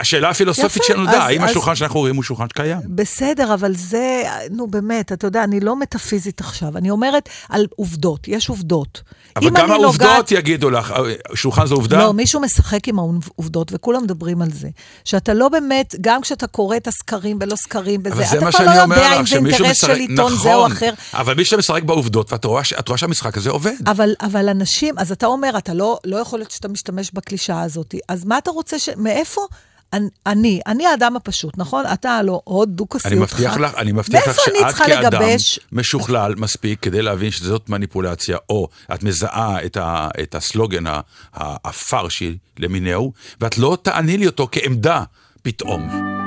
השאלה הפילוסופית יפה, שנולדה, האם אז- השולחן שאנחנו רואים הוא שולחן שקיים? בסדר, אבל זה, נו באמת, אתה יודע, אני לא מטאפיזית עכשיו, אני אומרת על עובדות, יש עובדות. אבל גם העובדות נוגעת- יגידו לך, אה, שולחן זה עובדה? לא, מישהו משחק עם העובדות, וכולם מדברים על זה. שאתה לא באמת, גם כשאתה קורא את הסקרים ולא סקרים וזה, אתה כבר לא יודע אם זה אינטרס של משחק, עיתון זה או נכון, אחר. אבל מי שמשחק בעובדות, ואת רואה רואה שהמשחק הזה עובד. אבל, אבל אנשים, אז אתה אומר, אתה לא, לא יכול להיות שאתה משתמש בקלישאה הזאת. אז מה אתה רוצה ש... מאיפה? אני- אני, האדם הפשוט, נכון? אתה לא, עוד דו-כסיות אני מבטיח לך, אני מבטיח לך שאת כאדם לגבש? משוכלל מספיק כדי להבין שזאת מניפולציה, או את מזהה את, ה, את הסלוגן הפרשי למיניהו, ואת לא תעני לי אותו כעמדה פתאום.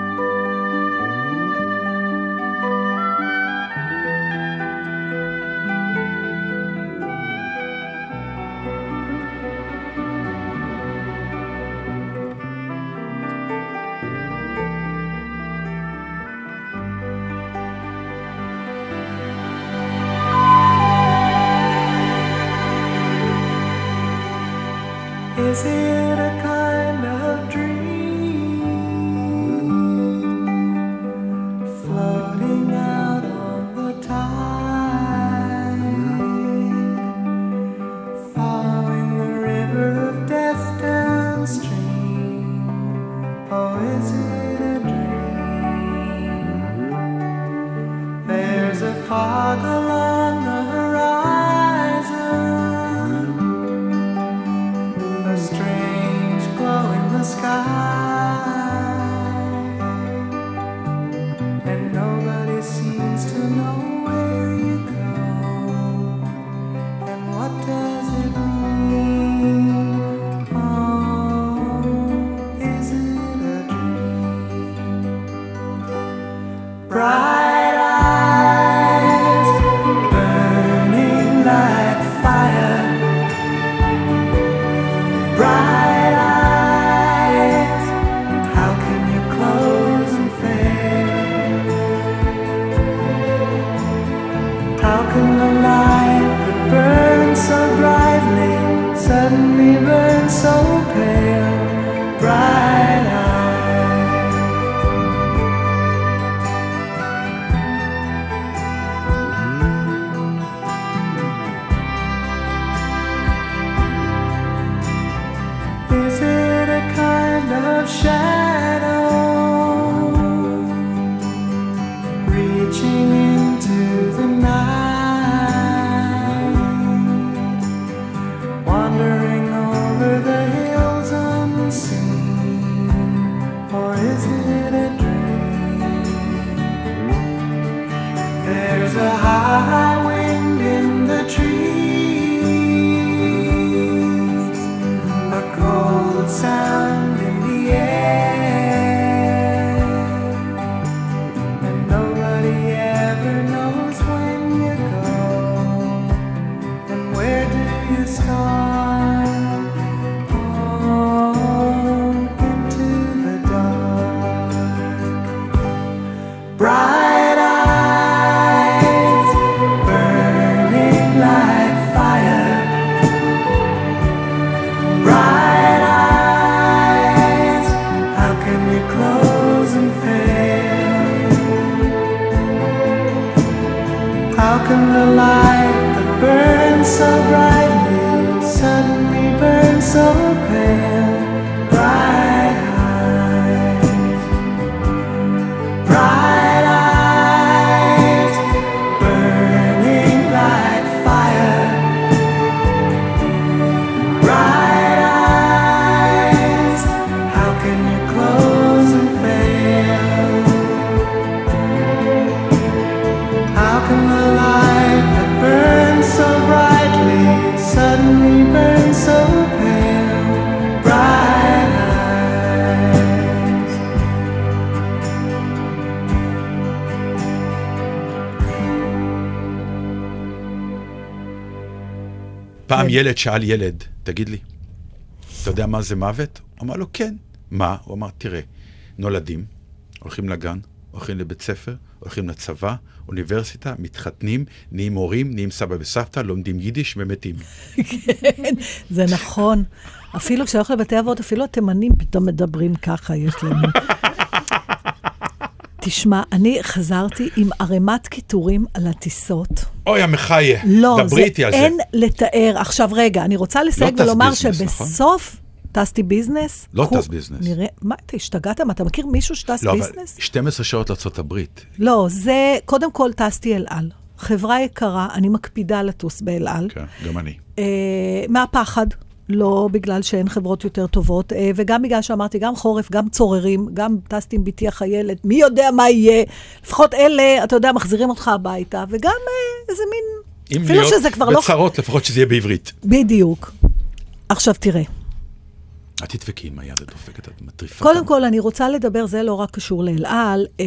Can the light that burns so brightly פעם ילד שאל ילד, תגיד לי, אתה יודע מה זה מוות? הוא אמר לו, כן. מה? הוא אמר, תראה, נולדים, הולכים לגן, הולכים לבית ספר, הולכים לצבא, אוניברסיטה, מתחתנים, נהיים הורים, נהיים סבא וסבתא, לומדים יידיש ומתים. כן, זה נכון. אפילו כשהולך לבתי אבות, אפילו התימנים פתאום מדברים ככה, יש לנו. תשמע, אני חזרתי עם ערימת קיטורים על הטיסות. אוי, המחיה, לא, זה דברי איתי על זה. אין לתאר. עכשיו, רגע, אני רוצה לסייג טס ולומר ביזנס, נכון? שבסוף טסתי ביזנס. לא טס ביזנס. נראה, מה, אתה השתגעת? מה, אתה מכיר מישהו שטס לא, אבל ביזנס? 12 שעות לארה"ב. לא, זה, קודם כל טסתי אל על. חברה יקרה, אני מקפידה לטוס באל על. כן, גם אני. אה, מהפחד, לא בגלל שאין חברות יותר טובות, אה, וגם בגלל שאמרתי, גם חורף, גם צוררים, גם טסתי עם בתי החיילת, מי יודע מה יהיה. לפחות אלה, אתה יודע, מחזירים אותך הביתה, וגם אה, איזה מין... אם אפילו להיות שזה כבר לא... בצרות, לפחות שזה יהיה בעברית. בדיוק. עכשיו תראה, את תדפקי עם היד הדופקת, את מטריפה. קודם. כל, אני רוצה לדבר, זה לא רק קשור לאל על. אה,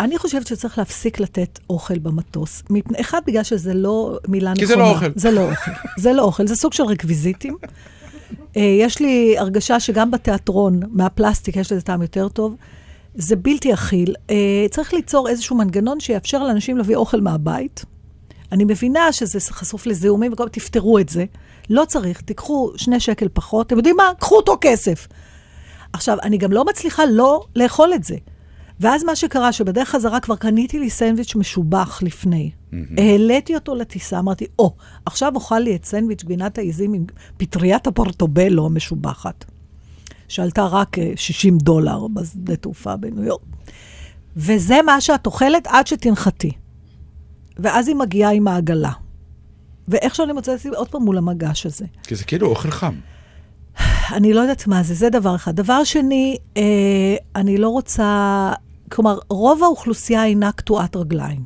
אני חושבת שצריך להפסיק לתת אוכל במטוס. אחד, בגלל שזה לא מילה נכונה. כי זה לא אוכל. זה לא אוכל. זה לא אוכל, זה סוג של רקוויזיטים. אה, יש לי הרגשה שגם בתיאטרון, מהפלסטיק, יש לזה טעם יותר טוב. זה בלתי אכיל. אה, צריך ליצור איזשהו מנגנון שיאפשר לאנשים להביא אוכל מהבית. אני מבינה שזה חשוף לזיהומים, וכל תפתרו את זה. לא צריך, תיקחו שני שקל פחות, אתם יודעים מה? קחו אותו כסף. עכשיו, אני גם לא מצליחה לא לאכול את זה. ואז מה שקרה, שבדרך חזרה כבר קניתי לי סנדוויץ' משובח לפני. העליתי אותו לטיסה, אמרתי, או, עכשיו אוכל לי את סנדוויץ' גבינת העיזים עם פטריית הפורטובלו המשובחת, שעלתה רק אה, 60 דולר בשדה תעופה בניו יורק. וזה מה שאת אוכלת עד שתנחתי. ואז היא מגיעה עם העגלה. ואיכשהו אני מוצאת אותי עוד פעם מול המגש הזה. כי זה כאילו אוכל חם. אני לא יודעת מה זה, זה דבר אחד. דבר שני, אה, אני לא רוצה... כלומר, רוב האוכלוסייה אינה קטועת רגליים.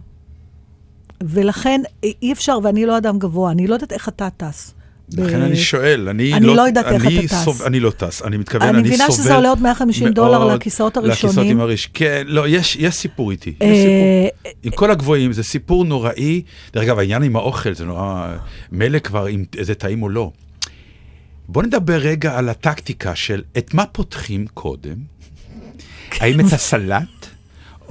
ולכן אי אפשר, ואני לא אדם גבוה, אני לא יודעת איך אתה טס. לכן אני שואל, אני אני לא... לא יודעת איך אני אתה טס. סוב- אני לא טס, אני מתכוון, אני אני סובל... מבינה שזה עולה עוד 150 דולר לכיסאות לכיסאות הראשונים. עם הראש. כן, לא, יש יש סיפור איתי. יש אה, סיפור. עם כל הגבוהים, זה סיפור נוראי. דרך אגב, העניין עם האוכל, זה נורא... מילא כבר אם זה טעים או לא. בוא נדבר רגע על הטקטיקה של את מה פותחים קודם. האם את הסלט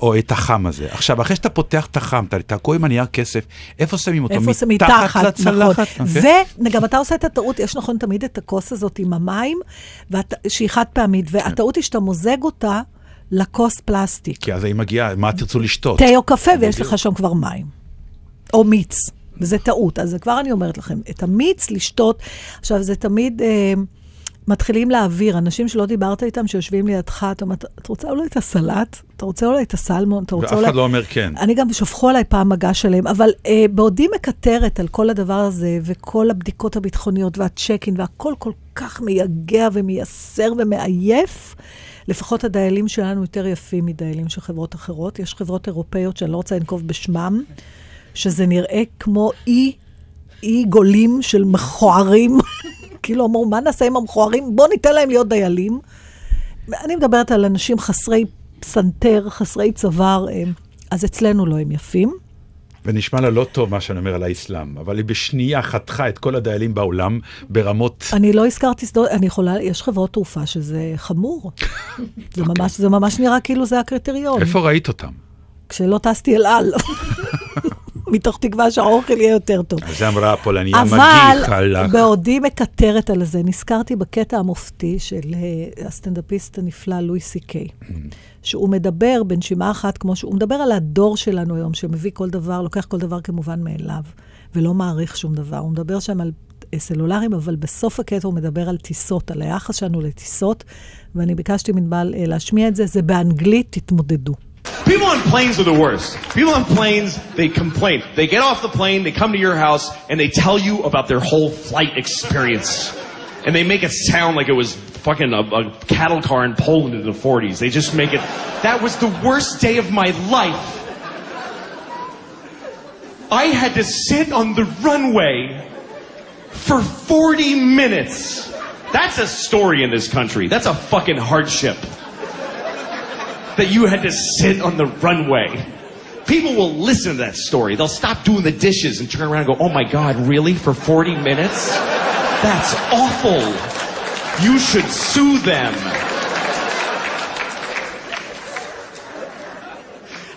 או את החם הזה? עכשיו, אחרי שאתה פותח את החם, אתה תקוע עם הנייר כסף, איפה שמים אותו? איפה זה מתחת לצלחת? נכון. אוקיי? וגם אתה עושה את הטעות, יש נכון תמיד את הכוס הזאת עם המים, ואת- שהיא חד פעמית, והטעות היא שאתה מוזג אותה לכוס פלסטיק. כי אז היא מגיעה, מה תרצו לשתות? תה או קפה, ויש. לך שם כבר מים. או מיץ, וזה טעות. אז זה כבר אני אומרת לכם, את המיץ לשתות, עכשיו זה תמיד... אה, מתחילים להעביר, אנשים שלא דיברת איתם, שיושבים לידך, אתה אומר, את רוצה אולי את הסלט? אתה רוצה אולי את הסלמון? אתה רוצה ואף אולי... אחד לא אומר כן. אני גם, שפכו עליי פעם מגש שלהם, אבל אה, בעודי מקטרת על כל הדבר הזה, וכל הבדיקות הביטחוניות והצ'קין, והכל כל כך מייגע ומייסר ומעייף, לפחות הדיילים שלנו יותר יפים מדיילים של חברות אחרות. יש חברות אירופאיות שאני לא רוצה לנקוב בשמם, שזה נראה כמו אי, אי גולים של מכוערים. כאילו אמרו, מה נעשה עם המכוערים? בואו ניתן להם להיות דיילים. אני מדברת על אנשים חסרי פסנתר, חסרי צוואר, אה, אז אצלנו לא הם יפים. ונשמע לה לא טוב מה שאני אומר על האסלאם, אבל היא בשנייה חתכה את כל הדיילים בעולם ברמות... אני לא הזכרתי שדות, אני יכולה, יש חברות תעופה שזה חמור. זה, ממש, זה ממש נראה כאילו זה הקריטריון. איפה ראית אותם? כשלא טסתי אל על. מתוך תקווה שהאוכל יהיה יותר טוב. אז אמרה הפולניה, אבל מגיע חלק. בעודי מקטרת על זה, נזכרתי בקטע המופתי של אה, הסטנדאפיסט הנפלא לואי סי קיי, שהוא מדבר בנשימה אחת, כמו שהוא מדבר על הדור שלנו היום, שמביא כל דבר, לוקח כל דבר כמובן מאליו, ולא מעריך שום דבר. הוא מדבר שם על אה, סלולרים, אבל בסוף הקטע הוא מדבר על טיסות, על היחס שלנו לטיסות, ואני ביקשתי מנבל אה, להשמיע את זה, זה באנגלית, תתמודדו. People on planes are the worst. People on planes, they complain. They get off the plane, they come to your house, and they tell you about their whole flight experience. And they make it sound like it was fucking a, a cattle car in Poland in the 40s. They just make it. That was the worst day of my life. I had to sit on the runway for 40 minutes. That's a story in this country. That's a fucking hardship that you had to sit on the runway. People will listen to that story. They'll stop doing the dishes and turn around and go, oh my God, really? For 40 minutes? That's awful. You should sue them.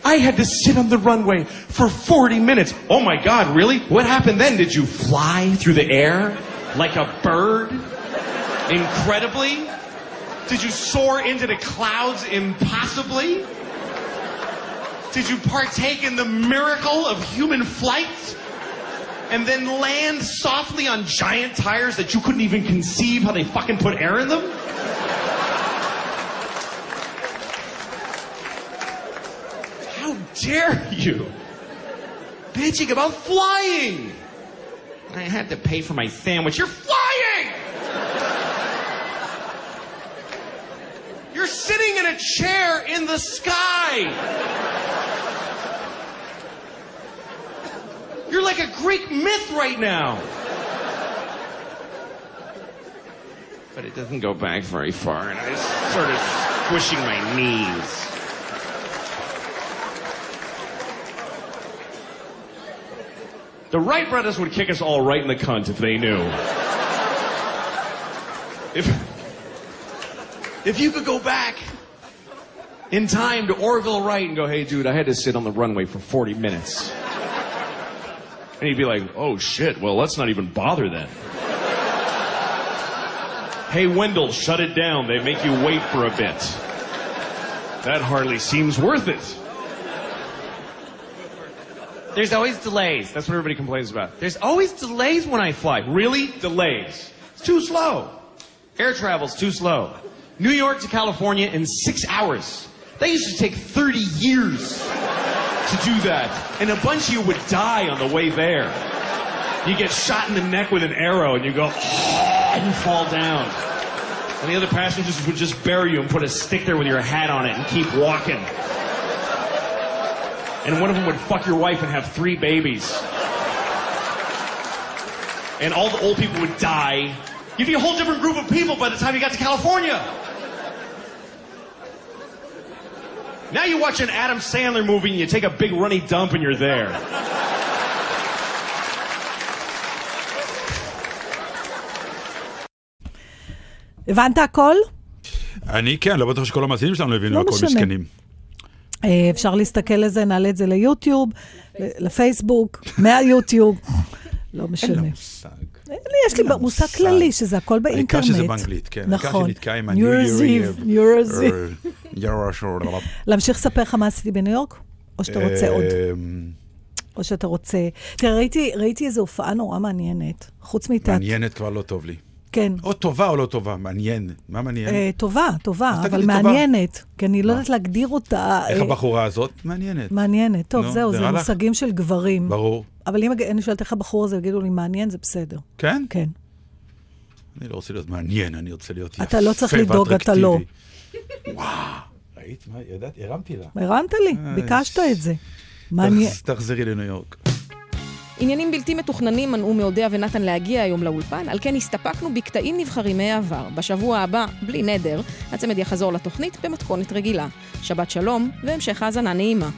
I had to sit on the runway for 40 minutes. Oh my God, really? What happened then? Did you fly through the air like a bird? Incredibly? Did you soar into the clouds impossibly? Did you partake in the miracle of human flight? And then land softly on giant tires that you couldn't even conceive how they fucking put air in them? How dare you? Bitching about flying! I had to pay for my sandwich. You're flying! You're sitting in a chair in the sky. You're like a Greek myth right now. But it doesn't go back very far, and I'm sort of squishing my knees. The Wright brothers would kick us all right in the cunt if they knew. If, if you could go back in time to Orville Wright and go, hey, dude, I had to sit on the runway for 40 minutes. And he'd be like, oh, shit, well, let's not even bother then. hey, Wendell, shut it down. They make you wait for a bit. That hardly seems worth it. There's always delays. That's what everybody complains about. There's always delays when I fly. Really? Delays. It's too slow. Air travel's too slow. New York to California in six hours. That used to take 30 years to do that. And a bunch of you would die on the way there. You get shot in the neck with an arrow and you go, ah, and you fall down. And the other passengers would just bury you and put a stick there with your hat on it and keep walking. And one of them would fuck your wife and have three babies. And all the old people would die. You'd be a whole different group of people by the time you got to California. Now you watch an Adam Sandler movie and you take a big runny dump and you're there. הבנת הכל? אני כן, לא בטוח שכל המאזינים שלנו הבינו לא הכל משנה. מסכנים. אה, אפשר להסתכל לזה, נעלה את זה ליוטיוב, לפייסבוק, מהיוטיוב, לא אין משנה. לה מושג. לי יש לי מושג כללי, שזה הכל באינטרנט. העיקר שזה באנגלית, כן. העיקר נכון. שנתקע עם New Year's Eve, New Year's Eve. Eve. להמשיך לספר לך מה עשיתי בניו יורק? או שאתה רוצה עוד? אמ, או שאתה רוצה... תראה, ראיתי, ראיתי איזו הופעה נורא מעניינת, חוץ מתיאטר. מעניינת כבר לא טוב לי. כן. או טובה או לא טובה, מעניין. מה מעניין? אה, טובה, טובה, אבל לי טובה. מעניינת. כי אני לא יודעת להגדיר אותה. איך אה, הבחורה הזאת? מעניינת. מעניינת. טוב, נו, זהו, זה נראה לך? מושגים של גברים. ברור. אבל אם אני שואלת איך הבחור הזה יגידו לי מעניין, זה בסדר. כן? כן. אני לא רוצה להיות מעניין, אני רוצה להיות יפה אתה לא צריך לדאוג, אתה לא. וואו, ראית מה? ידעתי, הרמתי לה. הרמת לי, אה, ביקשת את זה. מעניין. תחזרי לניו יורק. עניינים בלתי מתוכננים מנעו מאודיה ונתן להגיע היום לאולפן, על כן הסתפקנו בקטעים נבחרים מהעבר. בשבוע הבא, בלי נדר, הצמד יחזור לתוכנית במתכונת רגילה. שבת שלום והמשך האזנה נעימה.